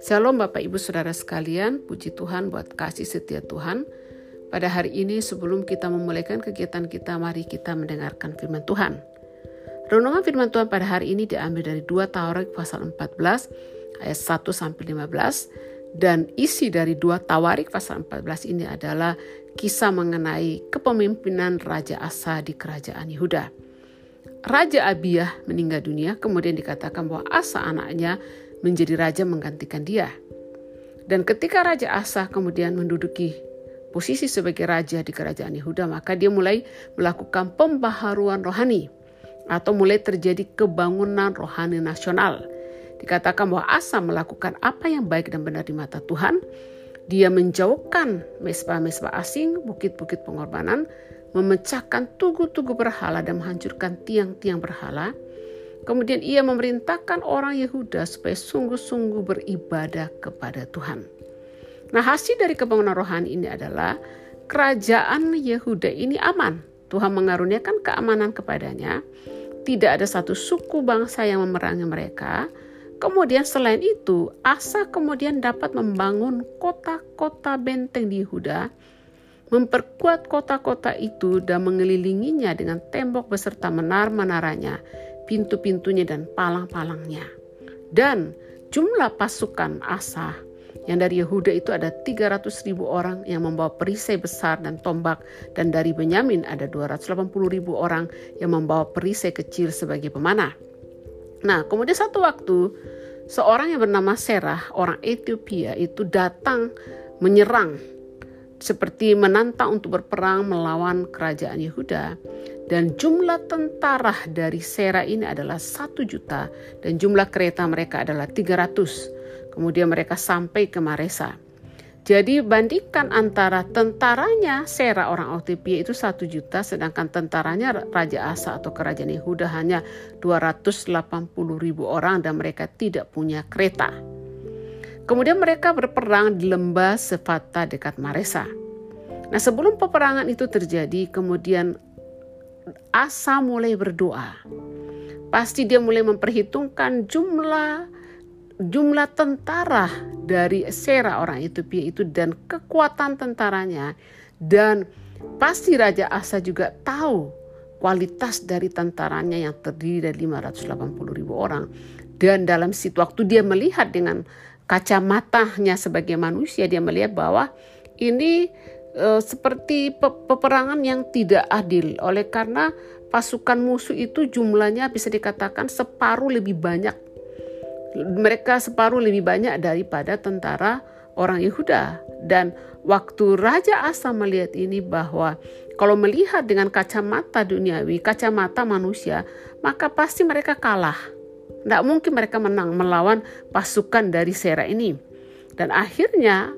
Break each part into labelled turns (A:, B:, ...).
A: Shalom Bapak Ibu Saudara sekalian, puji Tuhan buat kasih setia Tuhan. Pada hari ini sebelum kita memulaikan kegiatan kita, mari kita mendengarkan firman Tuhan. Renungan firman Tuhan pada hari ini diambil dari 2 Tawarik pasal 14 ayat 1 sampai 15 dan isi dari 2 Tawarik pasal 14 ini adalah kisah mengenai kepemimpinan Raja Asa di kerajaan Yehuda. Raja Abiyah meninggal dunia, kemudian dikatakan bahwa Asa anaknya menjadi raja menggantikan dia. Dan ketika Raja Asa kemudian menduduki posisi sebagai raja di kerajaan Yehuda, maka dia mulai melakukan pembaharuan rohani atau mulai terjadi kebangunan rohani nasional. Dikatakan bahwa Asa melakukan apa yang baik dan benar di mata Tuhan. Dia menjauhkan mesbah-mesbah asing, bukit-bukit pengorbanan, memecahkan tugu-tugu berhala dan menghancurkan tiang-tiang berhala Kemudian ia memerintahkan orang Yehuda supaya sungguh-sungguh beribadah kepada Tuhan. Nah hasil dari kebangunan rohani ini adalah kerajaan Yehuda ini aman. Tuhan mengaruniakan keamanan kepadanya. Tidak ada satu suku bangsa yang memerangi mereka. Kemudian selain itu, Asa kemudian dapat membangun kota-kota benteng di Yehuda, memperkuat kota-kota itu dan mengelilinginya dengan tembok beserta menar-menaranya pintu-pintunya dan palang-palangnya. Dan jumlah pasukan Asa yang dari Yehuda itu ada 300 ribu orang yang membawa perisai besar dan tombak dan dari Benyamin ada 280 ribu orang yang membawa perisai kecil sebagai pemanah. Nah kemudian satu waktu seorang yang bernama Serah orang Ethiopia itu datang menyerang seperti menantang untuk berperang melawan kerajaan Yehuda dan jumlah tentara dari Sera ini adalah satu juta dan jumlah kereta mereka adalah 300. Kemudian mereka sampai ke Maresa. Jadi bandingkan antara tentaranya Sera orang Otipia itu satu juta sedangkan tentaranya Raja Asa atau Kerajaan Yehuda hanya 280 ribu orang dan mereka tidak punya kereta. Kemudian mereka berperang di lembah Sefata dekat Maresa. Nah sebelum peperangan itu terjadi kemudian Asa mulai berdoa. Pasti dia mulai memperhitungkan jumlah jumlah tentara dari Sera orang Ethiopia itu dan kekuatan tentaranya dan pasti Raja Asa juga tahu kualitas dari tentaranya yang terdiri dari 580 ribu orang dan dalam situ waktu dia melihat dengan kacamatanya sebagai manusia dia melihat bahwa ini e, seperti pe peperangan yang tidak adil. Oleh karena pasukan musuh itu jumlahnya bisa dikatakan separuh lebih banyak. Mereka separuh lebih banyak daripada tentara orang Yehuda. Dan waktu Raja Asa melihat ini bahwa kalau melihat dengan kacamata duniawi, kacamata manusia, maka pasti mereka kalah. Tidak mungkin mereka menang melawan pasukan dari Sera ini. Dan akhirnya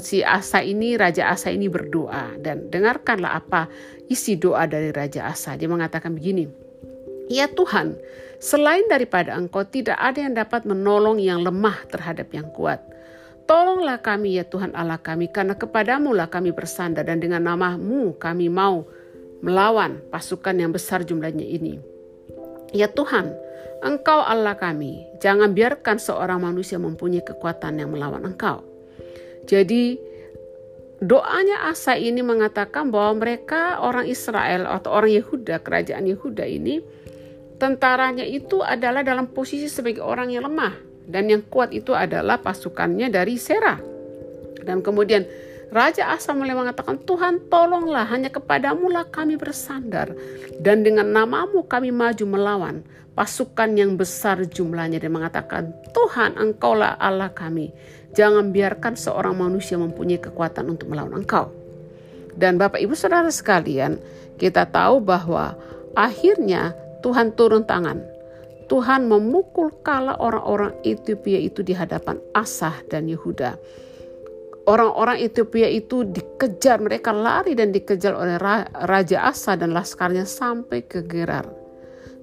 A: si Asa ini, Raja Asa ini berdoa dan dengarkanlah apa isi doa dari Raja Asa. Dia mengatakan begini, Ya Tuhan, selain daripada Engkau tidak ada yang dapat menolong yang lemah terhadap yang kuat. Tolonglah kami ya Tuhan Allah kami, karena kepadamu lah kami bersandar dan dengan namamu kami mau melawan pasukan yang besar jumlahnya ini. Ya Tuhan, Engkau Allah kami, jangan biarkan seorang manusia mempunyai kekuatan yang melawan Engkau. Jadi doanya Asa ini mengatakan bahwa mereka orang Israel atau orang Yehuda, kerajaan Yehuda ini tentaranya itu adalah dalam posisi sebagai orang yang lemah dan yang kuat itu adalah pasukannya dari Serah. Dan kemudian Raja Asa mulai mengatakan, Tuhan tolonglah hanya kepadamu lah kami bersandar. Dan dengan namamu kami maju melawan pasukan yang besar jumlahnya. Dan mengatakan, Tuhan engkaulah Allah kami. Jangan biarkan seorang manusia mempunyai kekuatan untuk melawan engkau. Dan Bapak Ibu Saudara sekalian, kita tahu bahwa akhirnya Tuhan turun tangan. Tuhan memukul kala orang-orang Ethiopia itu di hadapan Asah dan Yehuda orang-orang Ethiopia itu dikejar, mereka lari dan dikejar oleh Raja Asa dan laskarnya sampai ke Gerar.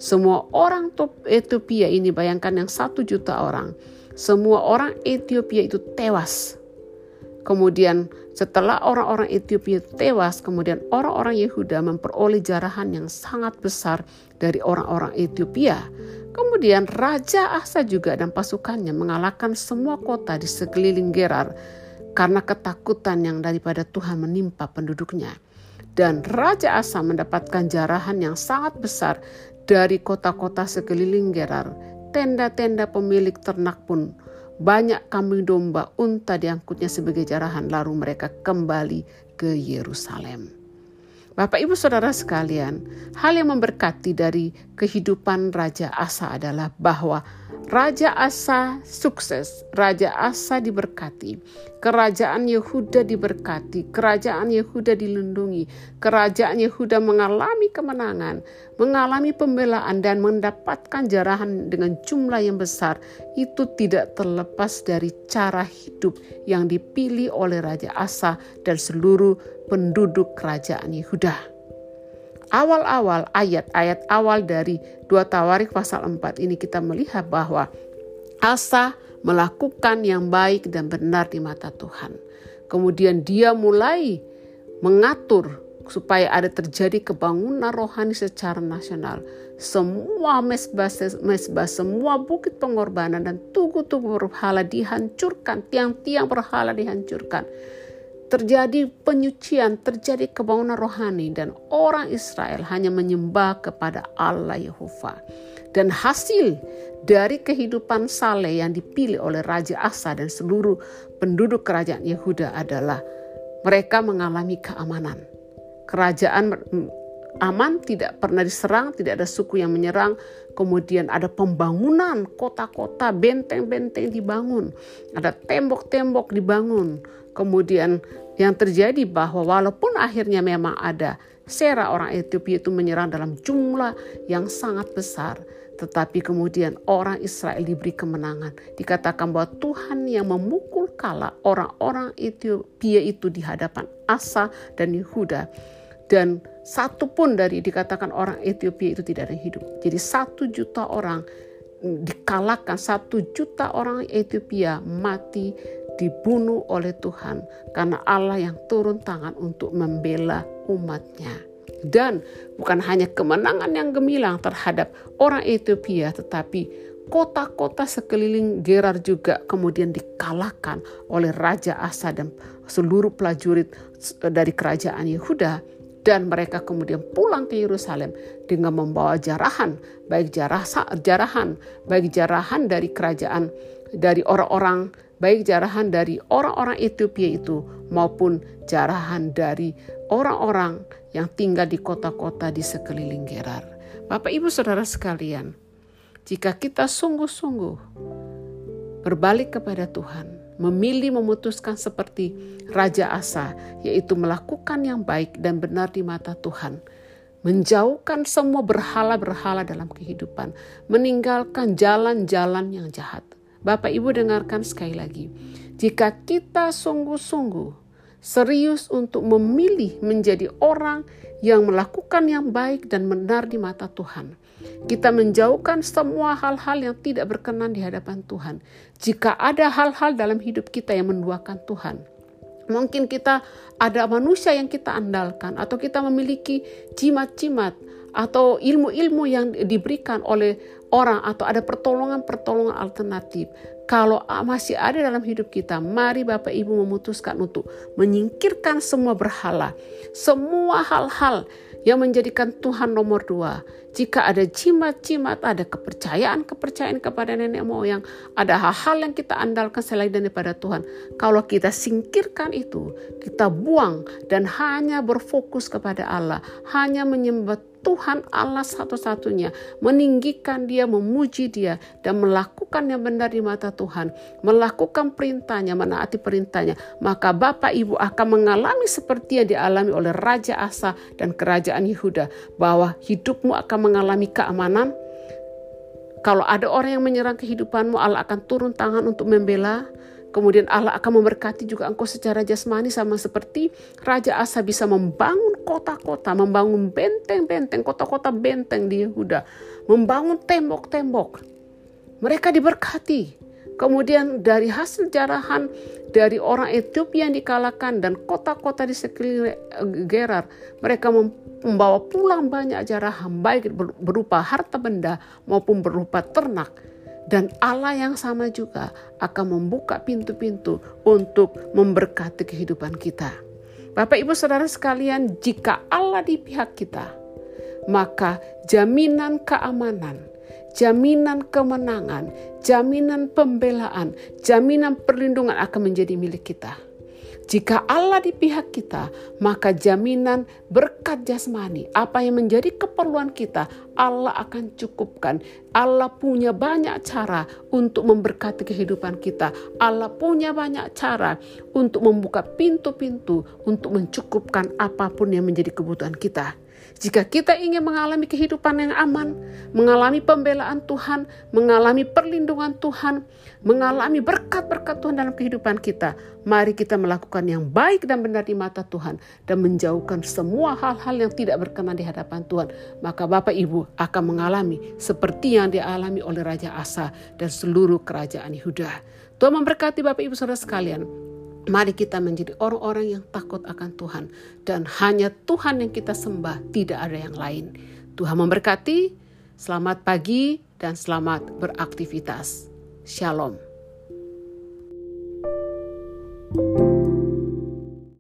A: Semua orang Ethiopia ini bayangkan yang satu juta orang. Semua orang Ethiopia itu tewas. Kemudian setelah orang-orang Ethiopia tewas, kemudian orang-orang Yehuda memperoleh jarahan yang sangat besar dari orang-orang Ethiopia. Kemudian Raja Asa juga dan pasukannya mengalahkan semua kota di sekeliling Gerar karena ketakutan yang daripada Tuhan menimpa penduduknya. Dan Raja Asa mendapatkan jarahan yang sangat besar dari kota-kota sekeliling Gerar. Tenda-tenda pemilik ternak pun banyak kambing domba unta diangkutnya sebagai jarahan lalu mereka kembali ke Yerusalem. Bapak Ibu Saudara sekalian, hal yang memberkati dari kehidupan Raja Asa adalah bahwa Raja Asa sukses, Raja Asa diberkati, kerajaan Yehuda diberkati, kerajaan Yehuda dilindungi, kerajaan Yehuda mengalami kemenangan, mengalami pembelaan dan mendapatkan jarahan dengan jumlah yang besar. Itu tidak terlepas dari cara hidup yang dipilih oleh Raja Asa dan seluruh penduduk kerajaan Yehuda awal-awal ayat-ayat awal dari dua Tawarik pasal 4 ini kita melihat bahwa Asa melakukan yang baik dan benar di mata Tuhan. Kemudian dia mulai mengatur supaya ada terjadi kebangunan rohani secara nasional. Semua mesbah, mesbah semua bukit pengorbanan dan tugu-tugu berhala dihancurkan, tiang-tiang berhala dihancurkan terjadi penyucian, terjadi kebangunan rohani dan orang Israel hanya menyembah kepada Allah Yehova. Dan hasil dari kehidupan Saleh yang dipilih oleh Raja Asa dan seluruh penduduk kerajaan Yehuda adalah mereka mengalami keamanan. Kerajaan aman, tidak pernah diserang, tidak ada suku yang menyerang. Kemudian ada pembangunan kota-kota, benteng-benteng dibangun, ada tembok-tembok dibangun Kemudian yang terjadi bahwa walaupun akhirnya memang ada Sera orang Ethiopia itu menyerang dalam jumlah yang sangat besar. Tetapi kemudian orang Israel diberi kemenangan. Dikatakan bahwa Tuhan yang memukul kala orang-orang Ethiopia itu di hadapan Asa dan Yehuda. Dan satu pun dari dikatakan orang Ethiopia itu tidak ada yang hidup. Jadi satu juta orang dikalahkan, satu juta orang Ethiopia mati dibunuh oleh Tuhan karena Allah yang turun tangan untuk membela umatnya. Dan bukan hanya kemenangan yang gemilang terhadap orang Ethiopia tetapi kota-kota sekeliling Gerar juga kemudian dikalahkan oleh Raja Asa dan seluruh prajurit dari kerajaan Yehuda dan mereka kemudian pulang ke Yerusalem dengan membawa jarahan baik jarah jarahan baik jarahan dari kerajaan dari orang-orang baik jarahan dari orang-orang Ethiopia itu maupun jarahan dari orang-orang yang tinggal di kota-kota di sekeliling Gerar. Bapak Ibu Saudara sekalian, jika kita sungguh-sungguh berbalik kepada Tuhan, memilih memutuskan seperti Raja Asa, yaitu melakukan yang baik dan benar di mata Tuhan, menjauhkan semua berhala-berhala dalam kehidupan, meninggalkan jalan-jalan yang jahat. Bapak Ibu dengarkan sekali lagi. Jika kita sungguh-sungguh serius untuk memilih menjadi orang yang melakukan yang baik dan benar di mata Tuhan. Kita menjauhkan semua hal-hal yang tidak berkenan di hadapan Tuhan. Jika ada hal-hal dalam hidup kita yang menduakan Tuhan, mungkin kita ada manusia yang kita andalkan atau kita memiliki jimat-jimat atau ilmu-ilmu yang diberikan oleh orang atau ada pertolongan-pertolongan alternatif. Kalau masih ada dalam hidup kita, mari Bapak Ibu memutuskan untuk menyingkirkan semua berhala, semua hal-hal yang menjadikan Tuhan nomor dua. Jika ada jimat-jimat, ada kepercayaan-kepercayaan kepada nenek moyang, ada hal-hal yang kita andalkan selain daripada Tuhan. Kalau kita singkirkan itu, kita buang dan hanya berfokus kepada Allah, hanya menyembah Tuhan Allah satu-satunya, meninggikan Dia, memuji Dia, dan melakukan yang benar di mata Tuhan, melakukan perintahnya, menaati perintahnya, maka Bapak Ibu akan mengalami seperti yang dialami oleh Raja Asa dan Kerajaan Yehuda, bahwa hidupmu akan mengalami keamanan. Kalau ada orang yang menyerang kehidupanmu, Allah akan turun tangan untuk membela, Kemudian Allah akan memberkati juga engkau secara jasmani sama seperti Raja Asa bisa membangun kota-kota, membangun benteng-benteng, kota-kota benteng di Yehuda, membangun tembok-tembok. Mereka diberkati Kemudian dari hasil jarahan dari orang Ethiopia yang dikalahkan dan kota-kota di sekeliling Gerar, mereka membawa pulang banyak jarahan baik berupa harta benda maupun berupa ternak. Dan Allah yang sama juga akan membuka pintu-pintu untuk memberkati kehidupan kita. Bapak, ibu, saudara sekalian, jika Allah di pihak kita, maka jaminan keamanan, jaminan kemenangan, jaminan pembelaan, jaminan perlindungan akan menjadi milik kita. Jika Allah di pihak kita, maka jaminan berkat jasmani, apa yang menjadi keperluan kita, Allah akan cukupkan. Allah punya banyak cara untuk memberkati kehidupan kita. Allah punya banyak cara untuk membuka pintu-pintu untuk mencukupkan apa pun yang menjadi kebutuhan kita. Jika kita ingin mengalami kehidupan yang aman, mengalami pembelaan Tuhan, mengalami perlindungan Tuhan, mengalami berkat-berkat Tuhan dalam kehidupan kita, mari kita melakukan yang baik dan benar di mata Tuhan dan menjauhkan semua hal-hal yang tidak berkenan di hadapan Tuhan. Maka Bapak Ibu akan mengalami seperti yang dialami oleh Raja Asa dan seluruh kerajaan Yehuda. Tuhan memberkati Bapak Ibu Saudara sekalian. Mari kita menjadi orang-orang yang takut akan Tuhan dan hanya Tuhan yang kita sembah, tidak ada yang lain. Tuhan memberkati. Selamat pagi dan selamat beraktivitas. Shalom. thank you